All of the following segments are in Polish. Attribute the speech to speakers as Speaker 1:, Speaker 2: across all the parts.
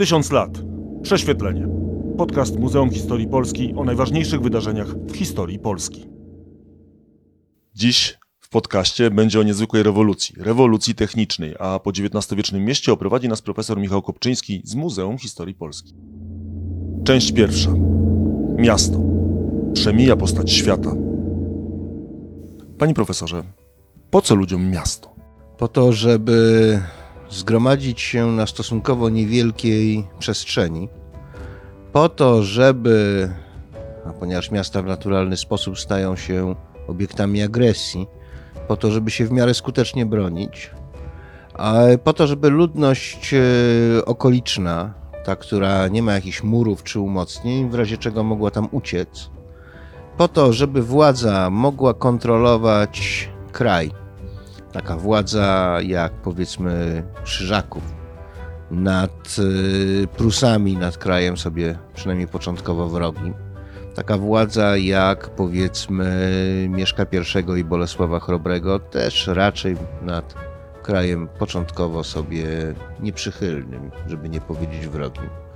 Speaker 1: Tysiąc lat. Prześwietlenie. Podcast Muzeum Historii Polski o najważniejszych wydarzeniach w historii Polski. Dziś w podcaście będzie o niezwykłej rewolucji, rewolucji technicznej, a po XIX-wiecznym mieście oprowadzi nas profesor Michał Kopczyński z Muzeum Historii Polski. Część pierwsza. Miasto. Przemija postać świata. Panie profesorze, po co ludziom miasto?
Speaker 2: po to, żeby zgromadzić się na stosunkowo niewielkiej przestrzeni, po to, żeby, a ponieważ miasta w naturalny sposób stają się obiektami agresji, po to, żeby się w miarę skutecznie bronić, a po to, żeby ludność e, okoliczna, ta, która nie ma jakichś murów czy umocnień, w razie czego mogła tam uciec, po to, żeby władza mogła kontrolować kraj, taka władza jak powiedzmy Krzyżaków nad y, Prusami, nad krajem sobie przynajmniej początkowo wrogim. Taka władza jak powiedzmy Mieszka I i Bolesława Chrobrego też raczej nad krajem początkowo sobie nieprzychylnym, żeby nie powiedzieć wrogim.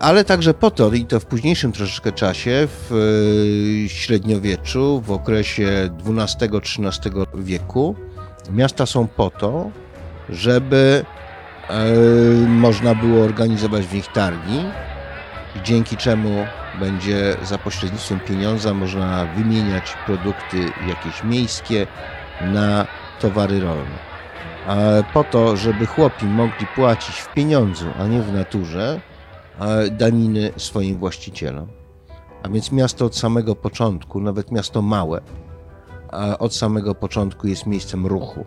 Speaker 2: Ale także po to, i to w późniejszym troszeczkę czasie, w y, średniowieczu, w okresie XII-XIII wieku, miasta są po to, żeby y, można było organizować w nich targi, dzięki czemu będzie za pośrednictwem pieniądza można wymieniać produkty jakieś miejskie na towary rolne. Po to, żeby chłopi mogli płacić w pieniądzu, a nie w naturze, e, daniny swoim właścicielom. A więc miasto od samego początku, nawet miasto małe, od samego początku jest miejscem ruchu.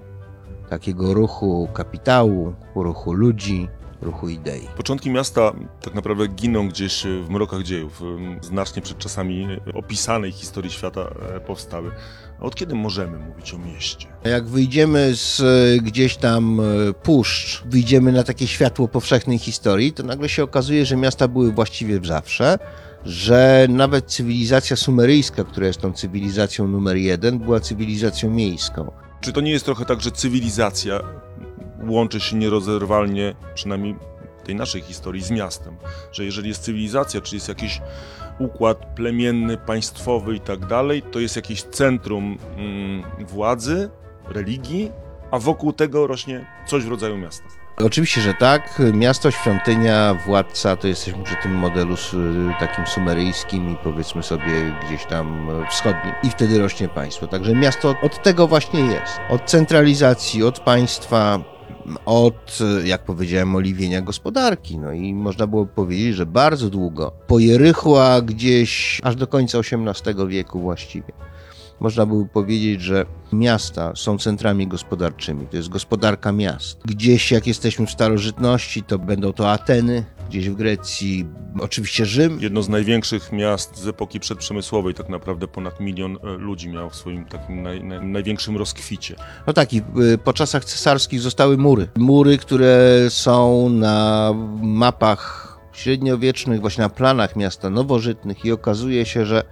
Speaker 2: Takiego ruchu kapitału, ruchu ludzi, ruchu idei.
Speaker 1: Początki miasta tak naprawdę giną gdzieś w mrokach dziejów. Znacznie przed czasami opisanej historii świata e, powstały. A od kiedy możemy mówić o mieście?
Speaker 2: Jak wyjdziemy z e, gdzieś tam e, puszcz, wyjdziemy na takie światło powszechnej historii, to nagle się okazuje, że miasta były właściwie zawsze, że nawet cywilizacja sumeryjska, która jest tą cywilizacją numer jeden, była cywilizacją miejską.
Speaker 1: Czy to nie jest trochę tak, że cywilizacja łączy się nierozerwalnie, przynajmniej tej naszej historii, z miastem? Że jeżeli jest cywilizacja, czy jest jakiś układ plemienny, państwowy i tak dalej, to jest jakieś centrum mm, władzy, religii, a wokół tego rośnie coś w rodzaju miasta.
Speaker 2: Oczywiście, że tak. Miasto, świątynia, władca to jesteśmy przy tym modelu s- takim sumeryjskim i powiedzmy sobie gdzieś tam wschodnim. I wtedy rośnie państwo. Także miasto od tego właśnie jest. Od centralizacji, od państwa, od, jak powiedziałem, oliwienia gospodarki. No i można było powiedzieć, że bardzo długo, po Jerychu, a gdzieś aż do końca XVIII wieku właściwie, można by powiedzieć, że miasta są centrami gospodarczymi. To jest gospodarka miast. Gdzieś, jak jesteśmy w starożytności, to będą to Ateny, gdzieś w Grecji, oczywiście Rzym.
Speaker 1: Jedno z największych miast z epoki przedprzemysłowej, tak naprawdę ponad milion e, ludzi miał w swoim takim naj, naj, największym rozkwicie.
Speaker 2: No tak, i y, po czasach cesarskich zostały mury. Mury, które są na mapach średniowiecznych, właśnie na planach miasta nowożytnych i okazuje się, że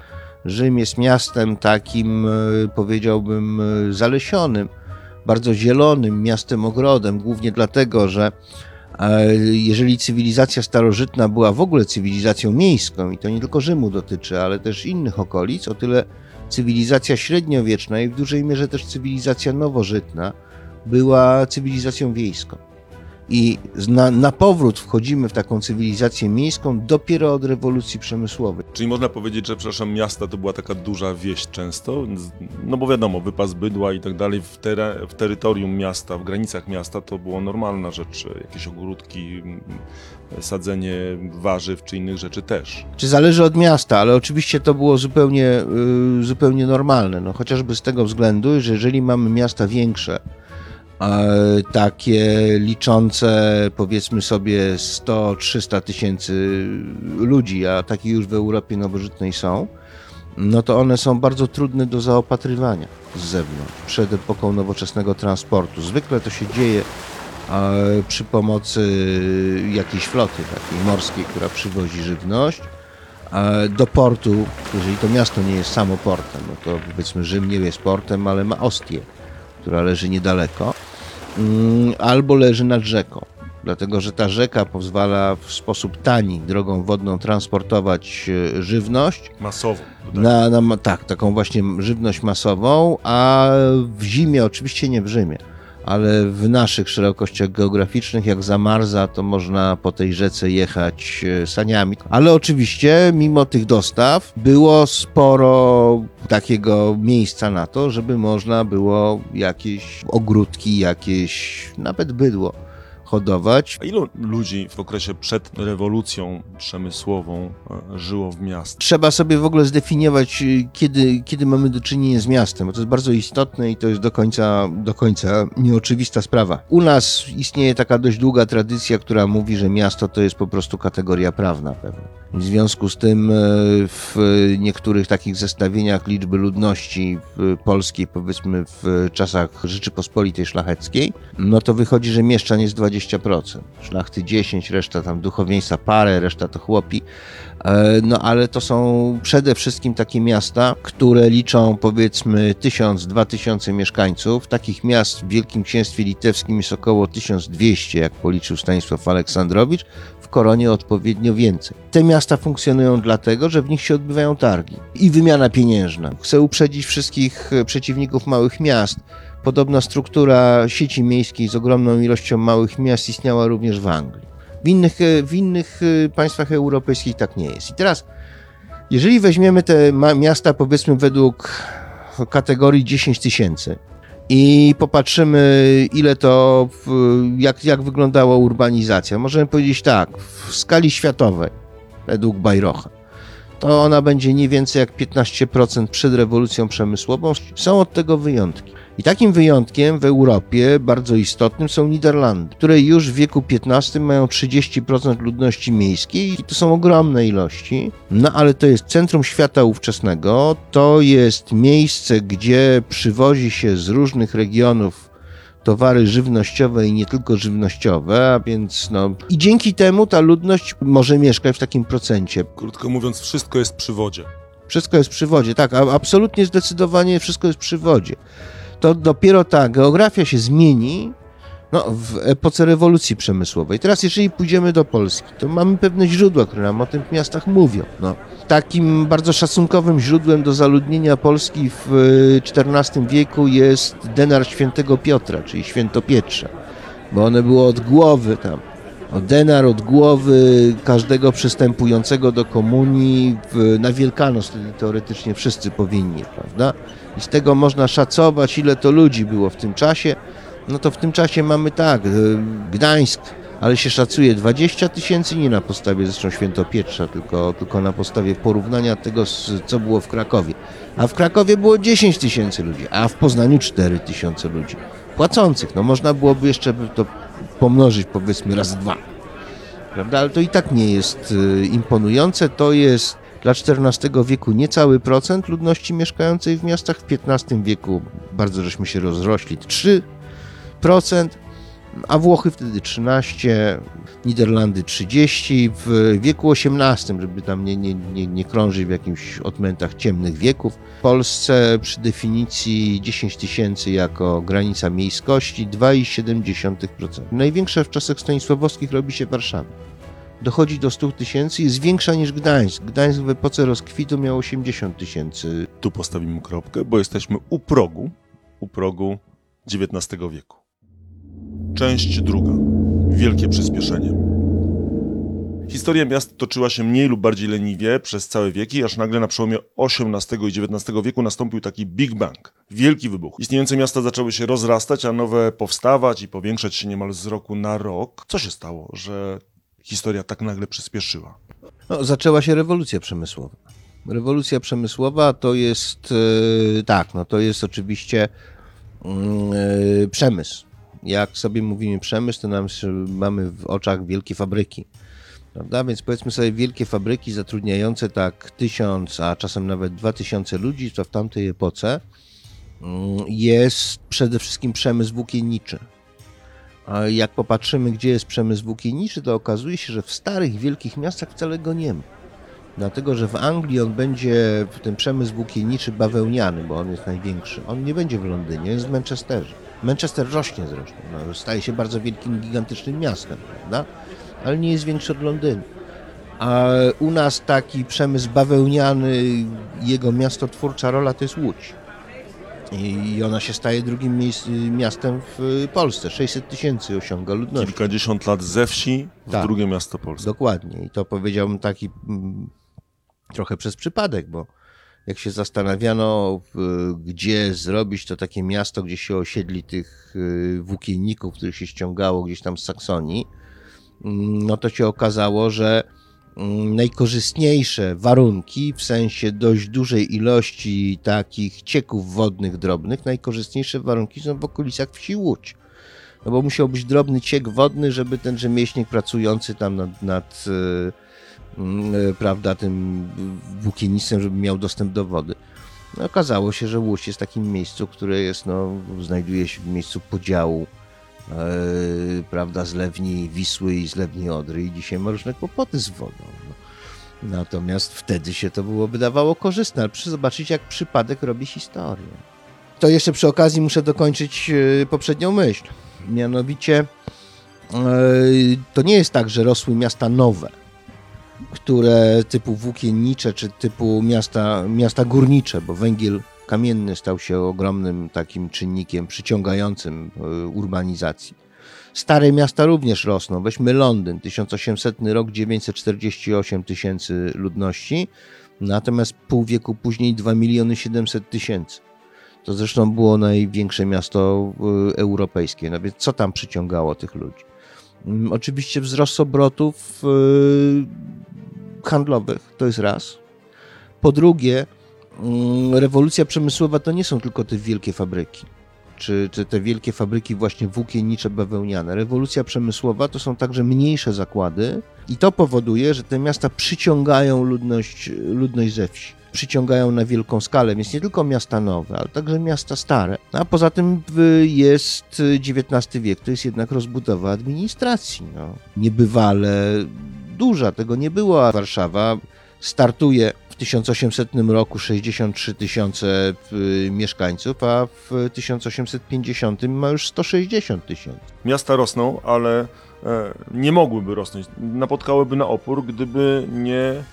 Speaker 2: Rzym jest miastem takim, y, powiedziałbym, y, zalesionym, bardzo zielonym, miastem ogrodem, głównie dlatego, że e, jeżeli cywilizacja starożytna była w ogóle cywilizacją miejską, i to nie tylko Rzymu dotyczy, ale też innych okolic, o tyle cywilizacja średniowieczna i w dużej mierze też cywilizacja nowożytna była cywilizacją wiejską. I na, na powrót wchodzimy w taką cywilizację miejską dopiero od rewolucji przemysłowej.
Speaker 1: Czyli można powiedzieć, że, przepraszam, miasta to była taka duża wieś często, no bo wiadomo, wypas bydła i tak dalej, w, tere, w terytorium miasta, w granicach miasta to była normalna rzecz, jakieś ogródki, m, sadzenie warzyw czy innych rzeczy też.
Speaker 2: Czy zależy od miasta, ale oczywiście to było zupełnie, y, zupełnie normalne. No, chociażby z tego względu, że jeżeli mamy miasta większe, takie liczące powiedzmy sobie 100-300 tysięcy ludzi, a takie już w Europie nowożytnej są, no to one są bardzo trudne do zaopatrywania z zewnątrz, przed epoką nowoczesnego transportu. Zwykle to się dzieje przy pomocy jakiejś floty takiej morskiej, która przywozi żywność do portu, jeżeli to miasto nie jest samo portem, no to powiedzmy Rzym nie jest portem, ale ma Ostię, która leży niedaleko, albo leży nad rzeką. dlatego że ta rzeka pozwala w sposób tani, drogą wodną transportować e, żywność.
Speaker 1: Masowo. tutaj.
Speaker 2: Na, na, tak, taką właśnie żywność masową, a w zimie, oczywiście nie w Rzymie, ale w naszych szerokościach geograficznych, jak zamarza, to można po tej rzece jechać e, saniami. Ale oczywiście, mimo tych dostaw, było sporo takiego miejsca na to, żeby można było jakieś ogródki, jakieś nawet bydło hodować.
Speaker 1: A ilu ludzi w okresie przed rewolucją przemysłową e, żyło w miastach?
Speaker 2: Trzeba sobie w ogóle zdefiniować, y, kiedy, kiedy mamy do czynienia z miastem, bo to jest bardzo istotne i to jest do końca, do końca nieoczywista sprawa. U nas istnieje taka dość długa tradycja, która mówi, że miasto to jest po prostu kategoria prawna pewna. W związku z tym e, w niektórych takich zestawieniach liczby ludności w polskiej, powiedzmy w czasach Rzeczypospolitej Szlacheckiej, no to wychodzi, że mieszczan jest 20%. Szlachty 10, reszta tam duchowieństwa parę, reszta to chłopi. E, No ale to są przede wszystkim takie miasta, które liczą powiedzmy 1000-2000 mieszkańców. Takich miast w Wielkim Księstwie Litewskim jest około 1200, jak policzył Stanisław Aleksandrowicz, w koronie odpowiednio więcej. Te miasta funkcjonują dlatego, że w nich się odbywają targi i wymiana pieniężna. Chcę uprzedzić wszystkich e, przeciwników małych miast. Podobna struktura sieci miejskiej z ogromną ilością małych miast istniała również w Anglii. W innych, e, w innych e, państwach europejskich tak nie jest. I teraz, jeżeli weźmiemy te miasta, powiedzmy, według kategorii 10 tysięcy i popatrzymy, ile to, jak, jak wyglądała urbanizacja, możemy powiedzieć tak, w skali światowej, według Bajrocha, to ona będzie nie więcej jak 15% przed rewolucją przemysłową. Są od tego wyjątki. I takim wyjątkiem w Europie bardzo istotnym są Niderlandy, które już w wieku XV mają 30% ludności miejskiej i to są ogromne ilości. No ale to jest centrum świata ówczesnego, to jest miejsce, gdzie przywozi się z różnych regionów towary żywnościowe i nie tylko żywnościowe, a więc no i dzięki temu ta ludność może mieszkać w takim procencie.
Speaker 1: Krótko mówiąc, wszystko jest przy wodzie.
Speaker 2: Wszystko jest przy wodzie, tak, absolutnie zdecydowanie wszystko jest przy wodzie. To dopiero ta geografia się zmieni no, w epoce rewolucji przemysłowej. Teraz, jeżeli pójdziemy do Polski, to mamy pewne źródła, które nam o tych miastach mówią. No, takim bardzo szacunkowym źródłem do zaludnienia Polski w y, XIV wieku jest denar świętego Piotra, czyli świętopietrze, bo one było od głowy tam o denar od głowy każdego przystępującego do komunii w, na Wielkanoc, wtedy teoretycznie wszyscy powinni, prawda? I z tego można szacować, ile to ludzi było w tym czasie. No to w tym czasie mamy tak, y, Gdańsk, ale się szacuje 20 tysięcy, nie na podstawie zresztą Świętopietrza, tylko, tylko na podstawie porównania tego, z, co było w Krakowie. A w Krakowie było 10 tysięcy ludzi, a w Poznaniu 4 tysiące ludzi. Płacących, no można byłoby jeszcze to pomnożyć powiedzmy raz dwa. Prawda? Ale to i tak nie jest y, imponujące. To jest dla XIV wieku niecały procent ludności mieszkającej w miastach. W XV wieku bardzo żeśmy się rozrośli. 3%, a Włochy wtedy 13, Niderlandy 30. W wieku XVIII, żeby tam nie, nie, nie, nie krążyć w jakimś odmętach ciemnych wieków, w Polsce przy definicji 10 tysięcy jako granica miejskości 2,7%. Największa w czasach stanisławowskich robi się Warszawa. Dochodzi do 100 tysięcy, jest większa niż Gdańsk. Gdańsk w epoce rozkwitu miał 80 tysięcy.
Speaker 1: Tu postawimy kropkę, bo jesteśmy u progu, u progu XIX wieku. Część druga. Wielkie przyspieszenie. Historia miast toczyła się mniej lub bardziej leniwie przez całe wieki, aż nagle na przełomie XVIII i XIX wieku nastąpił taki Big Bang, wielki wybuch. Istniejące miasta zaczęły się rozrastać, a nowe powstawać i powiększać się niemal z roku na rok. Co się stało, że historia tak nagle przyspieszyła?
Speaker 2: No, zaczęła się rewolucja przemysłowa. Rewolucja przemysłowa to jest, e, tak, no to jest oczywiście mm, e, przemysł. Jak sobie mówimy przemysł, to nam, mamy w oczach wielkie fabryki. Prawda? Więc powiedzmy sobie wielkie fabryki zatrudniające tak tysiąc, a czasem nawet dwa tysiące ludzi, to w tamtej epoce mm, jest przede wszystkim przemysł włókienniczy. Jak popatrzymy, gdzie jest przemysł włókienniczy, to okazuje się, że w starych, wielkich miastach wcale go nie ma. Dlatego, że w Anglii on będzie, ten przemysł włókienniczy bawełniany, bo on jest największy. On nie będzie w Londynie, jest w Manchesterze. Manchester rośnie zresztą, no, staje się bardzo wielkim, gigantycznym miastem, prawda? ale nie jest większy od Londynu. A u nas taki przemysł bawełniany, jego miastotwórcza rola to jest Łódź. I ona się staje drugim miastem w Polsce. 600 tysięcy osiąga ludności.
Speaker 1: Kilkadziesiąt lat ze wsi w
Speaker 2: Tak.
Speaker 1: drugie miasto Polskie.
Speaker 2: Dokładnie. I to powiedziałbym taki mm, trochę przez przypadek, bo jak się zastanawiano, gdzie zrobić to takie miasto, gdzie się osiedli tych y, włókienników, których się ściągało gdzieś tam z Saksonii, mm, no to się okazało, że najkorzystniejsze warunki, w sensie dość dużej ilości takich cieków wodnych drobnych, najkorzystniejsze warunki są w okolicach wsi Łódź. No bo musiał być drobny ciek wodny, żeby ten rzemieślnik pracujący tam nad, nad mm, e, prawda, tym włókiennictwem, żeby miał dostęp do wody. No, okazało się, że Łódź jest takim miejscu, które jest, no, znajduje się w miejscu podziału prawda, zlewni Wisły i zlewni Odry i dzisiaj ma różne kłopoty z wodą. Natomiast wtedy się to było wydawało korzystne, ale proszę zobaczyć, jak przypadek robi historię. To jeszcze przy okazji muszę dokończyć e, poprzednią myśl. Mianowicie e, to nie jest tak, że rosły miasta nowe, które typu włókiennicze czy typu miasta, miasta górnicze, bo węgiel kamienny stał się ogromnym takim czynnikiem przyciągającym e, urbanizacji. Stare miasta również rosną. Weźmy Londyn, 1800 rok 948 tysięcy ludności, natomiast pół wieku później 2 miliony 700 tysięcy. To zresztą było największe miasto y, europejskie. No więc co tam przyciągało tych ludzi? Mm, Oczywiście wzrost obrotów y, handlowych, to jest raz. Po drugie, rewolucja przemysłowa to nie są tylko te wielkie fabryki, czy, czy te wielkie fabryki właśnie włókiennicze, bawełniane. Rewolucja przemysłowa to są także mniejsze zakłady i to powoduje, że te miasta przyciągają ludność, ludność ze wsi przyciągają na wielką skalę, więc nie tylko miasta nowe, ale także miasta stare. A poza tym jest XIX wiek, to jest jednak rozbudowa administracji. No. Niebywale duża, tego nie było, a Warszawa startuje 1800 roku 63 tysiące y, mieszkańców, a w 1850 ma już 160 tysięcy.
Speaker 1: Miasta rosną, ale e, nie mogłyby rosnąć. Napotkałyby na opór, gdyby nie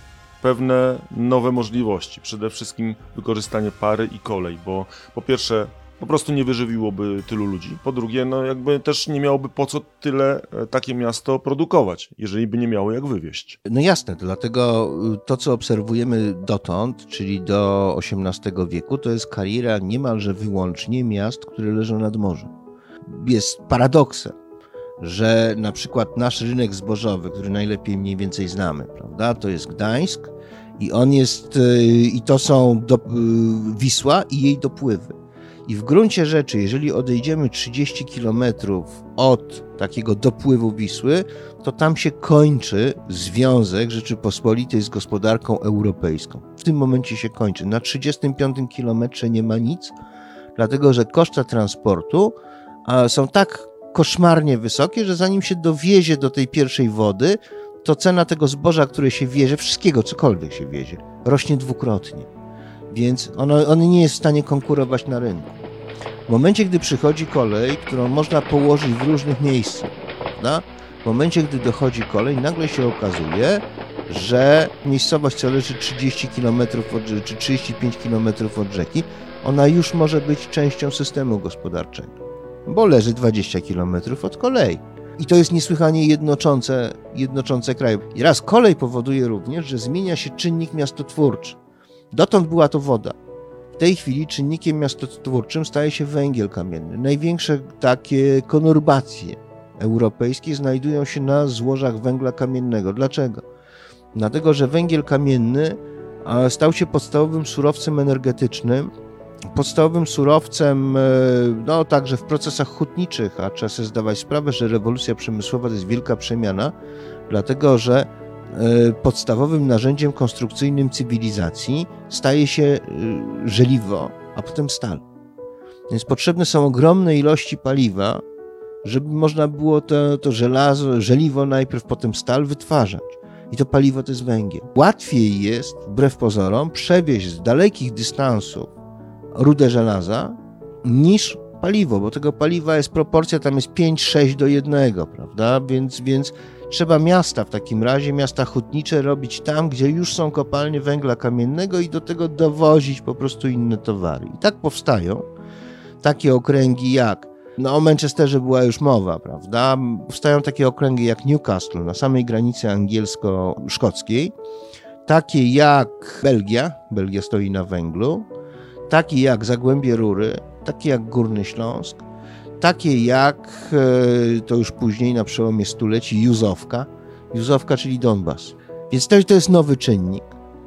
Speaker 1: pewne nowe możliwości. Przede wszystkim wykorzystanie pary i kolej, bo po pierwsze po prostu nie wyżywiłoby tylu ludzi. Po drugie, no jakby też nie miałoby po co tyle e, takie miasto produkować, jeżeli by nie miało jak wywieźć.
Speaker 2: No jasne, dlatego y, to, co obserwujemy dotąd, czyli do XVIII wieku, to jest kariera niemalże wyłącznie miast, które leżą nad morzem. Jest paradoksem, że na przykład nasz rynek zbożowy, który najlepiej mniej więcej znamy, prawda, to jest Gdańsk i on jest, y, i to są do, y, Wisła i jej dopływy. I w gruncie rzeczy, jeżeli odejdziemy 30 kilometrów od takiego dopływu Wisły, to tam się kończy związek Rzeczypospolitej z gospodarką europejską. W tym momencie się kończy. Na 35 kilometrze nie ma nic, dlatego że koszta transportu są tak koszmarnie wysokie, że zanim się dowiezie do tej pierwszej wody, to cena tego zboża, które się wiezie, wszystkiego, cokolwiek się wiezie, rośnie dwukrotnie. Więc ono, on nie jest w stanie konkurować na rynku. W momencie, gdy przychodzi kolej, którą można położyć w różnych miejscach, prawda? w momencie, gdy dochodzi kolej, nagle się okazuje, że miejscowość, co leży 30 km od, czy 35 km od rzeki, ona już może być częścią systemu gospodarczego, bo leży 20 km od kolei. I to jest niesłychanie jednoczące, jednoczące kraj. I raz kolej powoduje również, że zmienia się czynnik miastotwórczy. Dotąd była to woda. W tej chwili czynnikiem miastotwórczym staje się węgiel kamienny. Największe takie konurbacje europejskie znajdują się na złożach węgla kamiennego. Dlaczego? Dlatego, że węgiel kamienny a, stał się podstawowym surowcem energetycznym, podstawowym surowcem, e, no także w procesach hutniczych, a trzeba sobie zdawać sprawę, że rewolucja przemysłowa to jest wielka przemiana, dlatego że e, podstawowym narzędziem konstrukcyjnym cywilizacji staje się e, żeliwo, a potem stal. Więc potrzebne są ogromne ilości paliwa, żeby można było to, to żelazo, żeliwo najpierw, potem stal wytwarzać. I to paliwo to jest węgiel. Łatwiej jest, wbrew pozorom, przewieźć z dalekich dystansów rudę żelaza, niż paliwo, bo tego paliwa jest proporcja, tam jest 5-6 do 1, prawda? Więc, więc trzeba miasta w takim razie, miasta hutnicze robić tam, gdzie już są kopalnie węgla kamiennego i do tego dowozić po prostu inne towary. I tak powstają takie okręgi jak, no o Manchesterze była już mowa, prawda? Powstają takie okręgi jak Newcastle na samej granicy angielsko-szkockiej, takie jak Belgia, Belgia stoi na węglu, takie jak Zagłębie Rury, takie jak Górny Śląsk, takie jak, e, to już później na przełomie stuleci, Juzowka, Juzowka, czyli Donbas. Więc to, to jest nowy czynnik.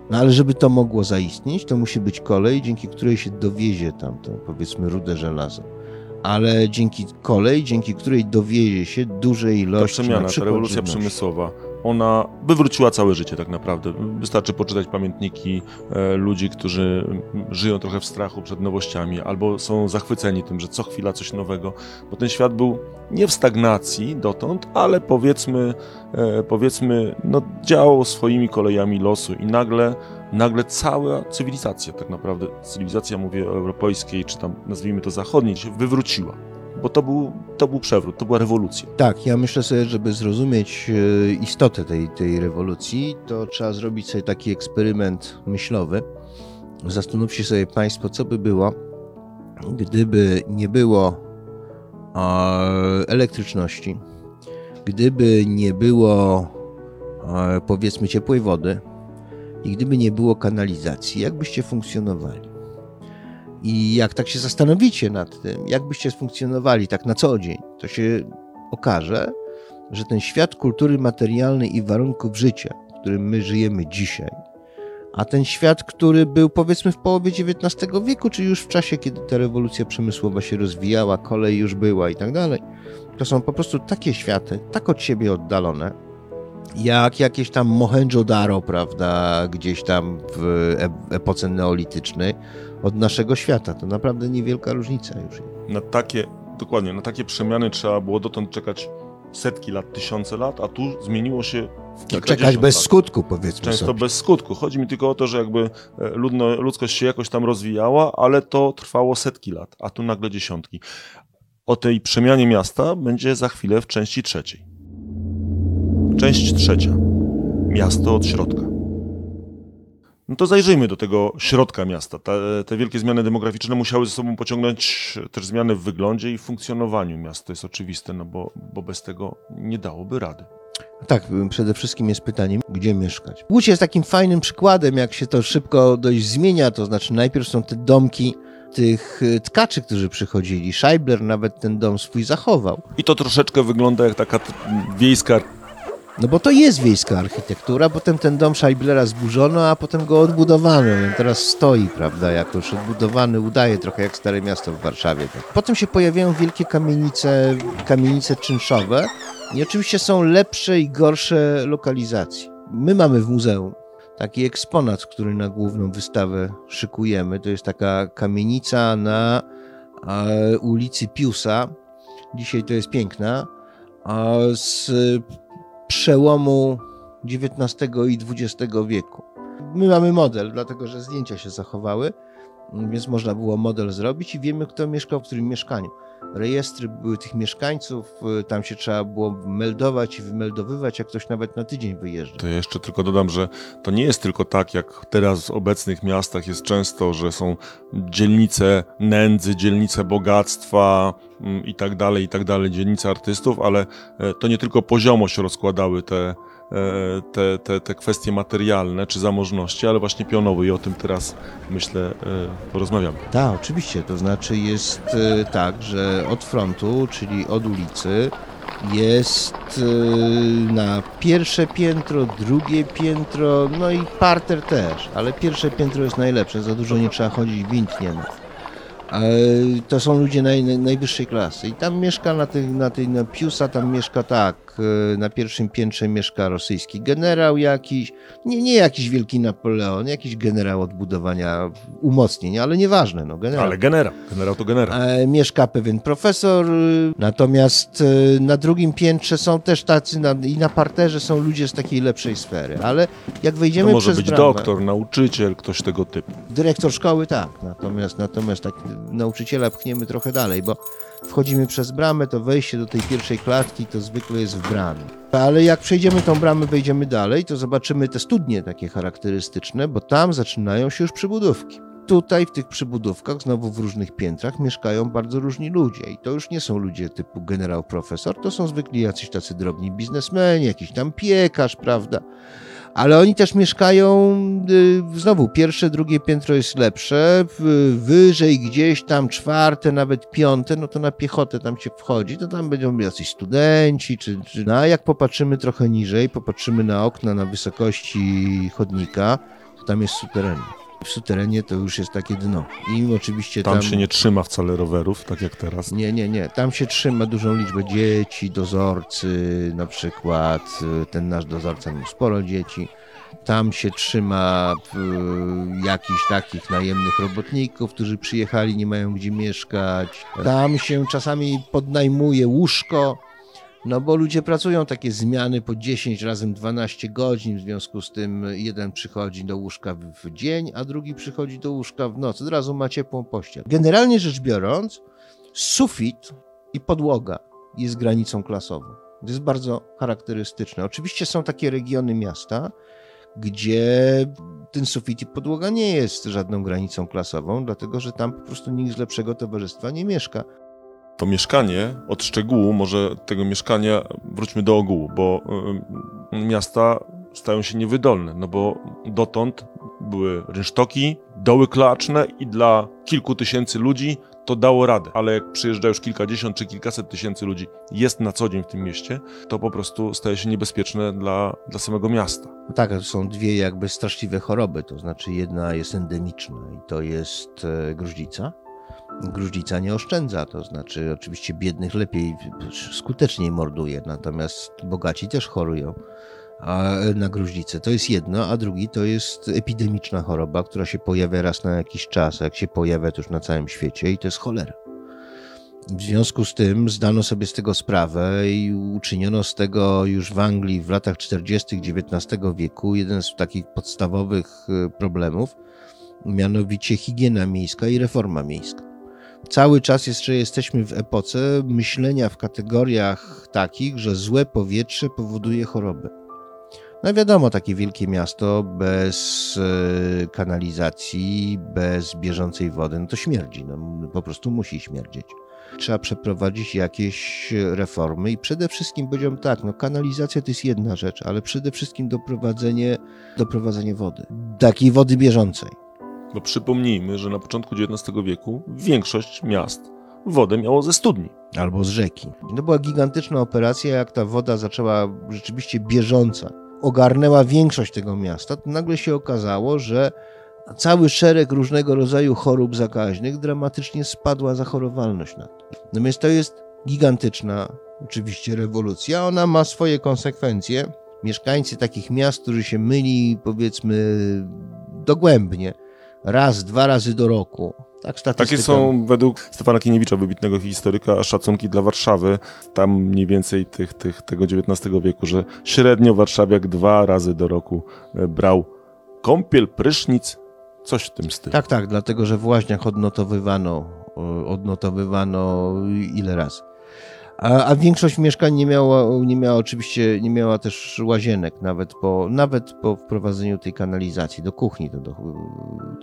Speaker 2: No ale żeby to mogło zaistnieć, to musi być kolej, dzięki której się dowiezie tam, to powiedzmy, rudę żelaza. Ale dzięki kolej, dzięki której dowiezie się duże
Speaker 1: Ta
Speaker 2: ilości na
Speaker 1: przemiana, ta rewolucja
Speaker 2: żywności.
Speaker 1: przemysłowa, ona wywróciła całe życie tak naprawdę. Wystarczy poczytać pamiętniki e, ludzi, którzy żyją trochę w strachu przed nowościami albo są zachwyceni tym, że co chwila coś nowego, bo ten świat był nie w stagnacji dotąd, ale powiedzmy, e, powiedzmy no, działał swoimi kolejami losu i nagle, nagle cała cywilizacja tak naprawdę, cywilizacja mówię o europejskiej, czy tam nazwijmy to zachodniej, się wywróciła. Bo to był, to był przewrót, to była rewolucja.
Speaker 2: Tak, ja myślę sobie, żeby zrozumieć e, istotę tej, tej rewolucji, to trzeba zrobić sobie taki eksperyment myślowy. Zastanówcie sobie Państwo, co by było, gdyby nie było e, elektryczności, gdyby nie było, e, powiedzmy, ciepłej wody i gdyby nie było kanalizacji. Jak byście funkcjonowali? I jak tak się zastanowicie nad tym, jak byście funkcjonowali tak na co dzień, to się okaże, że ten świat kultury materialnej i warunków życia, w którym my żyjemy dzisiaj, a ten świat, który był powiedzmy w połowie XIX wieku, czy już w czasie, kiedy ta rewolucja przemysłowa się rozwijała, kolej już była i tak dalej, to są po prostu takie światy, tak od siebie oddalone, jak jakieś tam Mohenjo-Daro, prawda, gdzieś tam w e- epoce neolitycznej, od naszego świata. To naprawdę niewielka różnica już.
Speaker 1: na takie, dokładnie, na takie przemiany trzeba było dotąd czekać setki lat, tysiące lat, a tu zmieniło się w
Speaker 2: No, czekać bez
Speaker 1: lat.
Speaker 2: skutku, powiedzmy
Speaker 1: Często
Speaker 2: sobie.
Speaker 1: bez skutku. Chodzi mi tylko o to, że jakby e, ludno, ludzkość się jakoś tam rozwijała, ale to trwało setki lat, a tu nagle dziesiątki. O tej przemianie miasta będzie za chwilę w części trzeciej. Część trzecia. Miasto od środka. No to zajrzyjmy do tego środka miasta. Te, te wielkie zmiany demograficzne musiały ze sobą pociągnąć też zmiany w wyglądzie i funkcjonowaniu miasta. To jest oczywiste, no bo, bo bez tego nie dałoby rady.
Speaker 2: Tak, przede wszystkim jest pytanie, gdzie mieszkać. Łódź jest takim fajnym przykładem, jak się to szybko dość zmienia, to znaczy najpierw są te domki tych y, tkaczy, którzy przychodzili. Scheibler nawet ten dom swój zachował.
Speaker 1: I to troszeczkę wygląda jak taka wiejska
Speaker 2: No bo to jest wiejska architektura, potem ten dom Scheiblera zburzono, a potem go odbudowano. On teraz stoi, prawda, jako już odbudowany, udaje trochę jak Stare Miasto w Warszawie. Potem się pojawiają wielkie kamienice, kamienice czynszowe i oczywiście są lepsze i gorsze lokalizacje. My mamy w muzeum taki eksponat, który na główną wystawę szykujemy. To jest taka kamienica na e, ulicy Piusa. Dzisiaj to jest piękna. Z przełomu XIX i XX wieku. My mamy model, dlatego że zdjęcia się zachowały, więc można było model zrobić i wiemy, kto mieszkał w którym mieszkaniu. Rejestry były tych mieszkańców, y, tam się trzeba było meldować i wymeldowywać, jak ktoś nawet na tydzień wyjeżdża.
Speaker 1: To jeszcze tylko dodam, że to nie jest tylko tak, jak teraz w obecnych miastach jest często, że są dzielnice nędzy, dzielnice bogactwa mm, i tak dalej, i tak dalej, dzielnice artystów, ale e, to nie tylko poziomo się rozkładały te, te, te, te kwestie materialne czy zamożności, ale właśnie pionowo i o tym teraz myślę e, porozmawiamy.
Speaker 2: Tak, oczywiście. To znaczy jest e, tak, że od frontu, czyli od ulicy, jest e, na pierwsze piętro, drugie piętro, no i parter też, ale pierwsze piętro jest najlepsze, za dużo nie trzeba chodzić, wind. E, To są ludzie naj, naj, najwyższej klasy i tam mieszka na tej, na tej na Piusa, tam mieszka tak, e, na pierwszym piętrze mieszka rosyjski generał jakiś, nie, nie jakiś wielki Napoleon, jakiś generał odbudowania umocnień, ale nieważne, no generał.
Speaker 1: Ale generał, generał to generał.
Speaker 2: E, mieszka pewien profesor, y, natomiast y, na drugim piętrze są też tacy, na, i na parterze są ludzie z takiej lepszej sfery, ale jak
Speaker 1: To
Speaker 2: wejdziemy
Speaker 1: może
Speaker 2: przez
Speaker 1: być
Speaker 2: bramę,
Speaker 1: doktor, nauczyciel, ktoś tego typu.
Speaker 2: dyrektor szkoły tak, natomiast, natomiast tak nauczyciela pchniemy trochę dalej, bo wchodzimy przez bramę, to wejście do tej pierwszej klatki to zwykle jest w bramie. Ale jak przejdziemy tą bramę, wejdziemy dalej, to zobaczymy te studnie takie charakterystyczne, bo tam zaczynają się już przybudówki. Tutaj w tych przybudówkach, znowu w różnych piętrach, mieszkają bardzo różni ludzie. I to już nie są ludzie typu generał, profesor, to są zwykli jacyś tacy drobni biznesmeni, jakiś tam piekarz, prawda? Ale oni też mieszkają, y, znowu, pierwsze, drugie piętro jest lepsze, wyżej gdzieś tam czwarte, nawet piąte, no to na piechotę tam się wchodzi, to tam będą jacyś studenci, czy, czy no, a jak popatrzymy trochę niżej, popatrzymy na okna na wysokości chodnika, to tam jest suteren. W suterenie to już jest takie dno. I oczywiście
Speaker 1: Tam
Speaker 2: tam...
Speaker 1: się nie trzyma wcale rowerów, tak jak teraz.
Speaker 2: Nie, nie, nie. Tam się trzyma dużą liczbę dzieci, dozorcy na przykład. y, Ten nasz dozorca miał sporo dzieci. Tam się trzyma y, jakichś takich najemnych robotników, którzy przyjechali, nie mają gdzie mieszkać. Tam się czasami podnajmuje łóżko. No bo ludzie pracują takie zmiany po 10 razem 12 godzin, w związku z tym jeden przychodzi do łóżka w, dzień, a drugi przychodzi do łóżka w noc. Od razu ma ciepłą pościel. Generalnie rzecz biorąc, sufit i podłoga jest granicą klasową. To jest bardzo charakterystyczne. Oczywiście są takie regiony miasta, gdzie ten sufit i podłoga nie jest żadną granicą klasową, dlatego że tam po prostu nikt z lepszego towarzystwa nie mieszka.
Speaker 1: To mieszkanie, od szczegółu, może tego mieszkania, wróćmy do ogółu, bo y, miasta stają się niewydolne, no bo dotąd były rynsztoki, doły kloaczne i dla kilku tysięcy ludzi to dało radę, ale jak przyjeżdża już kilkadziesiąt czy kilkaset tysięcy ludzi, jest na co dzień w tym mieście, to po prostu staje się niebezpieczne dla, dla samego miasta.
Speaker 2: Tak, to są dwie jakby straszliwe choroby, to znaczy jedna jest endemiczna i to jest e, gruźlica. Gruźlica nie oszczędza, to znaczy oczywiście biednych lepiej, skuteczniej morduje, natomiast bogaci też chorują a, na gruźlicę. To jest jedno, a drugi to jest epidemiczna choroba, która się pojawia raz na jakiś czas, a jak się pojawia to już na całym świecie i to jest cholera. W związku z tym zdano sobie z tego sprawę i uczyniono z tego już w Anglii w latach 40. XIX wieku jeden z takich podstawowych y, problemów, mianowicie higiena miejska i reforma miejska. Cały czas jeszcze jesteśmy w epoce myślenia w kategoriach takich, że złe powietrze powoduje choroby. No wiadomo, takie wielkie miasto bez e, kanalizacji, bez bieżącej wody, no to śmierdzi, no, po prostu musi śmierdzieć trzeba przeprowadzić jakieś reformy i przede wszystkim powiedziałbym tak, no kanalizacja to jest jedna rzecz, ale przede wszystkim doprowadzenie, doprowadzenie wody, takiej wody bieżącej.
Speaker 1: Bo przypomnijmy, że na początku XIX wieku większość miast wodę miało ze studni.
Speaker 2: Albo z rzeki. To była gigantyczna operacja, jak ta woda zaczęła rzeczywiście bieżąca, ogarnęła większość tego miasta, to nagle się okazało, że cały szereg różnego rodzaju chorób zakaźnych dramatycznie spadła zachorowalność na to. No więc to jest gigantyczna oczywiście rewolucja. Ona ma swoje konsekwencje. Mieszkańcy takich miast, którzy się myli powiedzmy dogłębnie, raz, dwa razy do roku. Tak.
Speaker 1: Takie są według Stefana Kieniewicza, wybitnego historyka, szacunki dla Warszawy. Tam mniej więcej tych, tych, tego XIX wieku, że średnio warszawiak dwa razy do roku e, brał kąpiel, prysznic, coś w tym stylu.
Speaker 2: Tak, tak, dlatego że w łaźniach odnotowywano, o, odnotowywano ile razy. A, a większość mieszkań nie miała, nie miała oczywiście, nie miała też łazienek, nawet po, nawet po wprowadzeniu tej kanalizacji do kuchni, to do,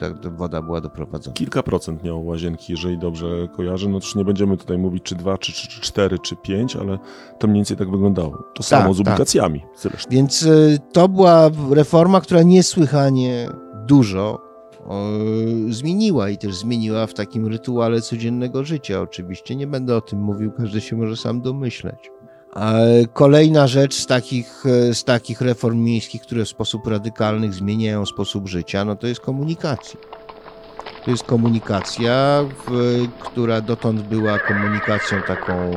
Speaker 2: ta, ta woda była doprowadzona.
Speaker 1: Kilka procent miało łazienki, jeżeli dobrze kojarzę. No nie będziemy tutaj mówić, czy dwa, czy, czy, czy cztery, czy pięć, ale to mniej więcej tak wyglądało. To samo z
Speaker 2: tak.
Speaker 1: ubikacjami zresztą.
Speaker 2: Więc y, to była reforma, która niesłychanie dużo zmieniła i też zmieniła w takim rytuale codziennego życia. Oczywiście nie będę o tym mówił, każdy się może sam domyśleć. Kolejna rzecz z takich, y, z takich reform miejskich, które w sposób radykalny zmieniają sposób życia, no to jest komunikacja. To jest komunikacja, w, która dotąd była komunikacją taką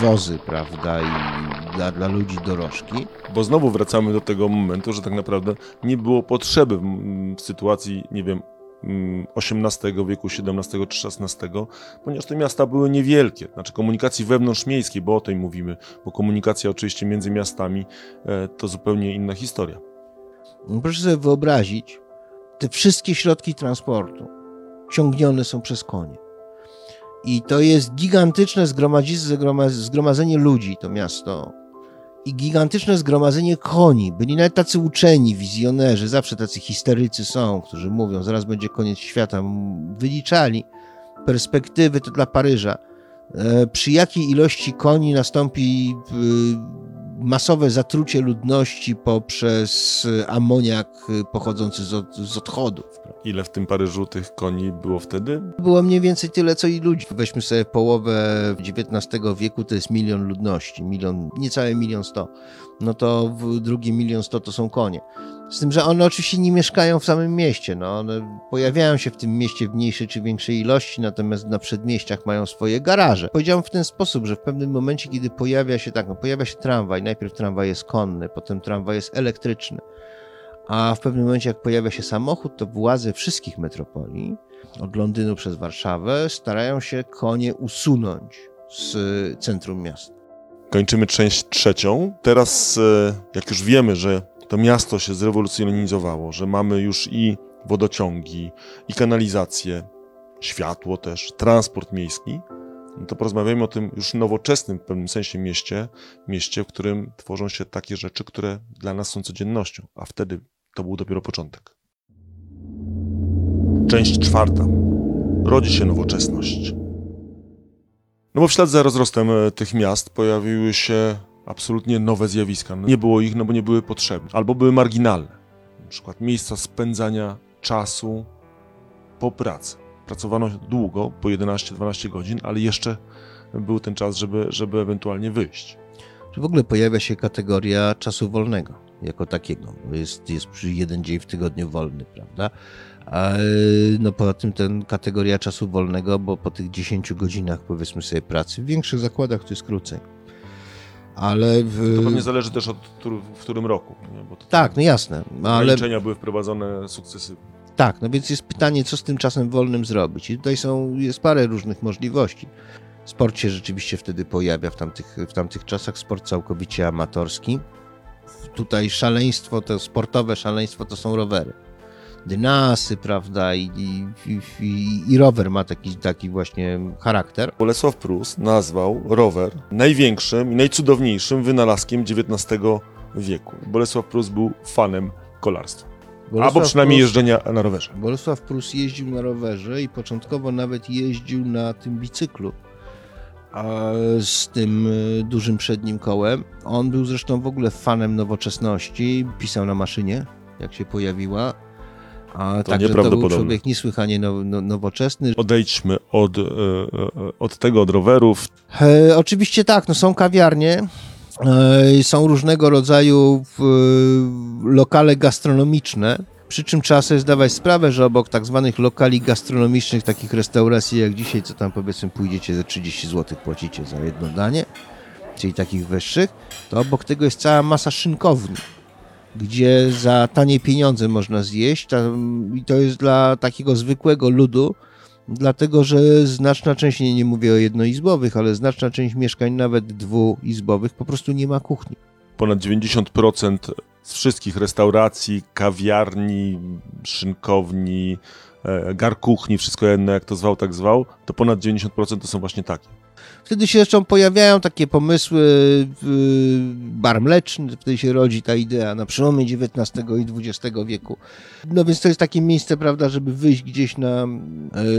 Speaker 2: wozy, prawda, i dla, dla ludzi dorożki.
Speaker 1: Bo znowu wracamy do tego momentu, że tak naprawdę nie było potrzeby w, w sytuacji, nie wiem, mm, XVIII wieku, XVII czy XVI, ponieważ te miasta były niewielkie. Znaczy komunikacji wewnątrzmiejskiej, bo o tej mówimy, bo komunikacja oczywiście między miastami e, to zupełnie inna historia.
Speaker 2: Proszę sobie wyobrazić, te wszystkie środki transportu ciągnione są przez konie. I to jest gigantyczne zgromadzenie ludzi, to miasto. I gigantyczne zgromadzenie koni. Byli nawet tacy uczeni, wizjonerzy, zawsze tacy histerycy są, którzy mówią, zaraz będzie koniec świata. Wyliczali perspektywy to dla Paryża. E, Przy jakiej ilości koni nastąpi y, masowe zatrucie ludności poprzez y, amoniak y, pochodzący z, od, z odchodów.
Speaker 1: Ile w tym Paryżu tych koni było wtedy?
Speaker 2: Było mniej więcej tyle, co i ludzi. Weźmy sobie połowę XIX wieku, to jest milion ludności, milion, niecałe milion sto. No to w drugi milion sto to są konie. Z tym, że one oczywiście nie mieszkają w samym mieście. No, one pojawiają się w tym mieście w mniejszej czy większej ilości, natomiast na przedmieściach mają swoje garaże. Powiedziałem w ten sposób, że w pewnym momencie, kiedy pojawia się tak, no, pojawia się tramwaj, najpierw tramwaj jest konny, potem tramwaj jest elektryczny, a w pewnym momencie, jak pojawia się samochód, to władze wszystkich metropolii, od Londynu przez Warszawę, starają się konie usunąć z centrum miasta.
Speaker 1: Kończymy część trzecią. Teraz, e, jak już wiemy, że to miasto się zrewolucjonizowało, że mamy już i wodociągi, i kanalizację, światło też, transport miejski, no to porozmawiajmy o tym już nowoczesnym w pewnym sensie mieście, mieście, w którym tworzą się takie rzeczy, które dla nas są codziennością, a wtedy to był dopiero początek. Część czwarta. Rodzi się nowoczesność. No bo w ślad za rozrostem e, tych miast pojawiły się absolutnie nowe zjawiska. Nie było ich, no bo nie były potrzebne, albo były marginalne. Na przykład miejsca spędzania czasu po pracy. Pracowano długo, po 11-12 godzin, ale jeszcze był ten czas, żeby, żeby ewentualnie wyjść.
Speaker 2: Czy w ogóle pojawia się kategoria czasu wolnego jako takiego? Jest, jest jeden dzień w tygodniu wolny, prawda? A, no poza tym ten kategoria czasu wolnego, bo po tych 10 godzinach powiedzmy sobie pracy, w większych zakładach to jest krócej. Ale w...
Speaker 1: To pewnie zależy też od w którym roku.
Speaker 2: Tak, no jasne, ale
Speaker 1: ograniczenia były wprowadzone sukcesywnie.
Speaker 2: tak, no więc jest pytanie, co z tym czasem wolnym zrobić. I tutaj są, jest parę różnych możliwości. Sport się rzeczywiście wtedy pojawia w tamtych, w tamtych czasach, sport całkowicie amatorski. Tutaj szaleństwo, to sportowe szaleństwo to są rowery. Dynasy, prawda, i, i, i, i rower ma taki, taki właśnie charakter.
Speaker 1: Bolesław Prus nazwał rower największym i najcudowniejszym wynalazkiem XIX wieku. Bolesław Prus był fanem kolarstwa. Albo
Speaker 2: Bolesław
Speaker 1: przynajmniej
Speaker 2: Prus-
Speaker 1: jeżdżenia na rowerze.
Speaker 2: Bolesław Prus jeździł na rowerze i początkowo nawet jeździł na tym bicyklu z tym y, dużym przednim kołem. On był zresztą w ogóle fanem nowoczesności, pisał na maszynie, jak się pojawiła. A także to był człowiek niesłychanie now, no, nowoczesny.
Speaker 1: Odejdźmy od, e, e, od tego, od rowerów.
Speaker 2: E, oczywiście tak, no są kawiarnie, e, są różnego rodzaju e, lokale gastronomiczne. Przy czym trzeba sobie zdawać sprawę, że obok tak zwanych lokali gastronomicznych, takich restauracji jak dzisiaj, co tam powiedzmy pójdziecie za 30 zł płacicie za jedno danie, czyli takich wyższych, to obok tego jest cała masa szynkowni, gdzie za tanie pieniądze można zjeść. I to jest dla takiego zwykłego ludu, Dlatego, że znaczna część, nie, mówię o jednoizbowych, ale znaczna część mieszkań, nawet dwuizbowych, po prostu nie ma kuchni.
Speaker 1: Ponad 90% z wszystkich restauracji, kawiarni, szynkowni, e, garkuchni, wszystko jedno jak to zwał, tak zwał, to ponad 90% to są właśnie takie.
Speaker 2: Wtedy się zresztą pojawiają takie pomysły, bar mleczny, wtedy się rodzi ta idea na przełomie XIX i XX wieku. No więc to jest takie miejsce, prawda, żeby wyjść gdzieś na,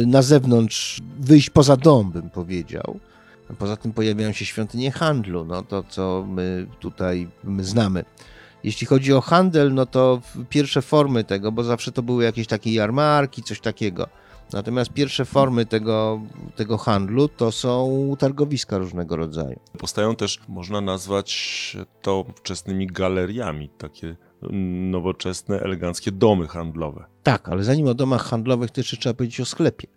Speaker 2: y, na zewnątrz, wyjść poza dom, bym powiedział. Poza tym pojawiają się świątynie handlu, no to co my tutaj my znamy. Jeśli chodzi o handel, no to pierwsze formy tego, bo zawsze to były jakieś takie jarmarki, coś takiego. Natomiast pierwsze formy tego, tego handlu to są targowiska różnego rodzaju.
Speaker 1: Powstają też, można nazwać to wczesnymi galeriami, takie nowoczesne, eleganckie domy handlowe.
Speaker 2: Tak, ale zanim o domach handlowych, to jeszcze trzeba powiedzieć o sklepie.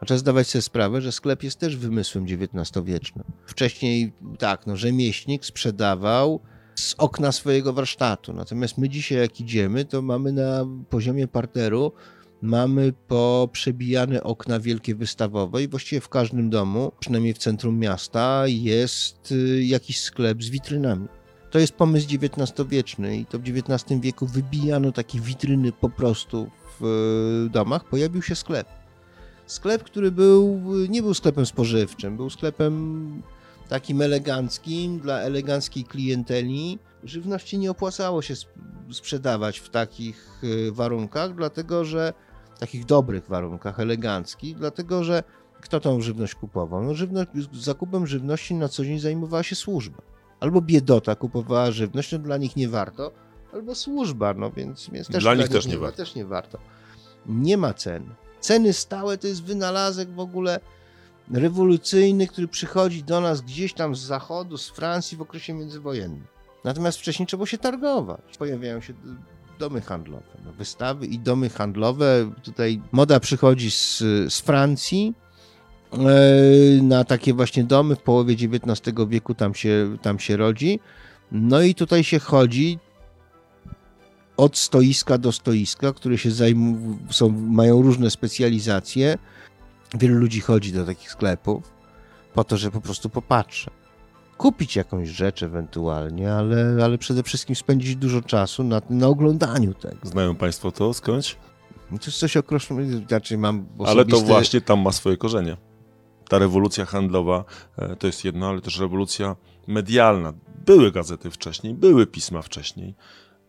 Speaker 2: A trzeba zdawać sobie sprawę, że sklep jest też wymysłem XIX-wiecznym. Wcześniej, tak, no, rzemieślnik sprzedawał z okna swojego warsztatu. Natomiast my dzisiaj, jak idziemy, to mamy na poziomie parteru mamy poprzebijane okna wielkie wystawowe i właściwie w każdym domu, przynajmniej w centrum miasta, jest y, jakiś sklep z witrynami. To jest pomysł XIX-wieczny i to w XIX wieku wybijano takie witryny po prostu w y, domach, pojawił się sklep. Sklep, który był, nie był sklepem spożywczym, był sklepem takim eleganckim, dla eleganckiej klienteli. Żywności nie opłacało się sp- sprzedawać w takich y, warunkach, dlatego że takich dobrych warunkach, eleganckich, dlatego że kto tą żywność kupował? No, żywność, zakupem żywności na co dzień zajmowała się służba. Albo biedota kupowała żywność, no dla nich nie warto, albo służba, no więc, więc też
Speaker 1: Dla nich też nie
Speaker 2: wa-
Speaker 1: warto.
Speaker 2: też nie warto. Nie ma cen. Ceny stałe to jest wynalazek w ogóle rewolucyjny, który przychodzi do nas gdzieś tam z zachodu, z Francji w okresie międzywojennym. Natomiast wcześniej trzeba było się targować. Pojawiają się domy handlowe, no, wystawy i domy handlowe. Tutaj moda przychodzi z, z Francji e, na takie właśnie domy w połowie XIX wieku tam się, tam się rodzi. No i tutaj się chodzi od stoiska do stoiska, które się zajmują, są, mają różne specjalizacje. Wielu ludzi chodzi do takich sklepów po to, żeby po prostu popatrzeć. Kupić jakąś rzecz ewentualnie, ale, ale przede wszystkim spędzić dużo czasu na, na oglądaniu tego.
Speaker 1: Znają Państwo to skądś?
Speaker 2: To jest coś określonego, znaczy mam
Speaker 1: Ale to
Speaker 2: osobiste-
Speaker 1: właśnie tam ma swoje korzenie. Ta rewolucja handlowa e, to jest jedno, ale też rewolucja medialna. Były gazety wcześniej, były pisma wcześniej.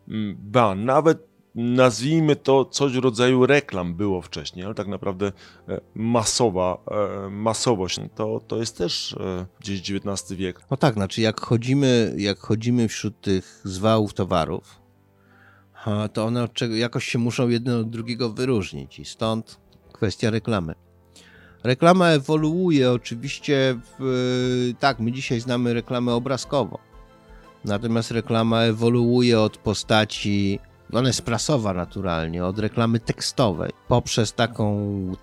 Speaker 1: Mm, Ba, nawet nazwijmy to coś w rodzaju reklam było wcześniej, ale tak naprawdę e, masowa, e, masowość to, to jest też e, gdzieś XIX wiek.
Speaker 2: No tak, znaczy jak chodzimy, jak chodzimy wśród tych zwałów towarów, to one jakoś się muszą jedno od drugiego wyróżnić i stąd kwestia reklamy. Reklama ewoluuje oczywiście, w, tak, my dzisiaj znamy reklamę obrazkową, natomiast reklama ewoluuje od postaci, ona jest prasowa naturalnie, od reklamy tekstowej, poprzez taką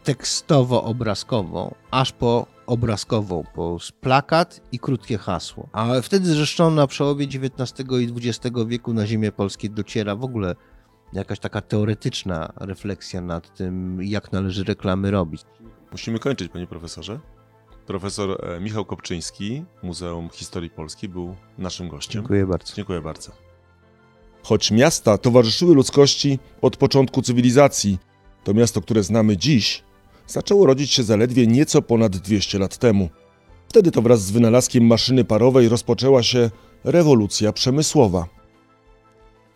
Speaker 2: tekstowo-obrazkową, aż po obrazkową, po plakat i krótkie hasło. A wtedy zresztą na przełomie XIX i XX wieku na ziemię polskie dociera w ogóle jakaś taka teoretyczna refleksja nad tym, jak należy reklamy robić.
Speaker 1: Musimy kończyć, panie profesorze. Profesor e, Michał Kopczyński, Muzeum Historii Polski, był naszym gościem.
Speaker 2: Dziękuję bardzo.
Speaker 1: Dziękuję bardzo. Choć miasta towarzyszyły ludzkości od początku cywilizacji, to miasto, które znamy dziś, zaczęło rodzić się zaledwie nieco ponad 200 lat temu. Wtedy to wraz z wynalazkiem maszyny parowej rozpoczęła się rewolucja przemysłowa.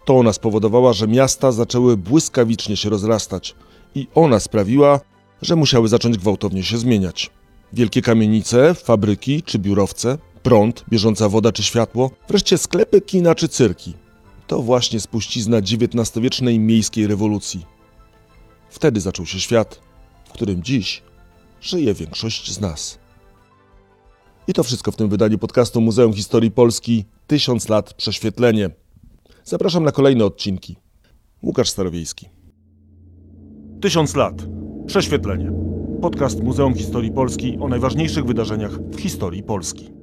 Speaker 1: To ona spowodowała, że miasta zaczęły błyskawicznie się rozrastać i ona sprawiła, że musiały zacząć gwałtownie się zmieniać. Wielkie kamienice, fabryki czy biurowce, prąd, bieżąca woda czy światło, wreszcie sklepy, kina czy cyrki. To właśnie spuścizna XIX-wiecznej miejskiej rewolucji. Wtedy zaczął się świat, w którym dziś żyje większość z nas. I to wszystko w tym wydaniu podcastu Muzeum Historii Polski 1000 lat prześwietlenie. Zapraszam na kolejne odcinki. Łukasz Starowiejski. 1000 lat prześwietlenie. Podcast Muzeum Historii Polski o najważniejszych wydarzeniach w historii Polski.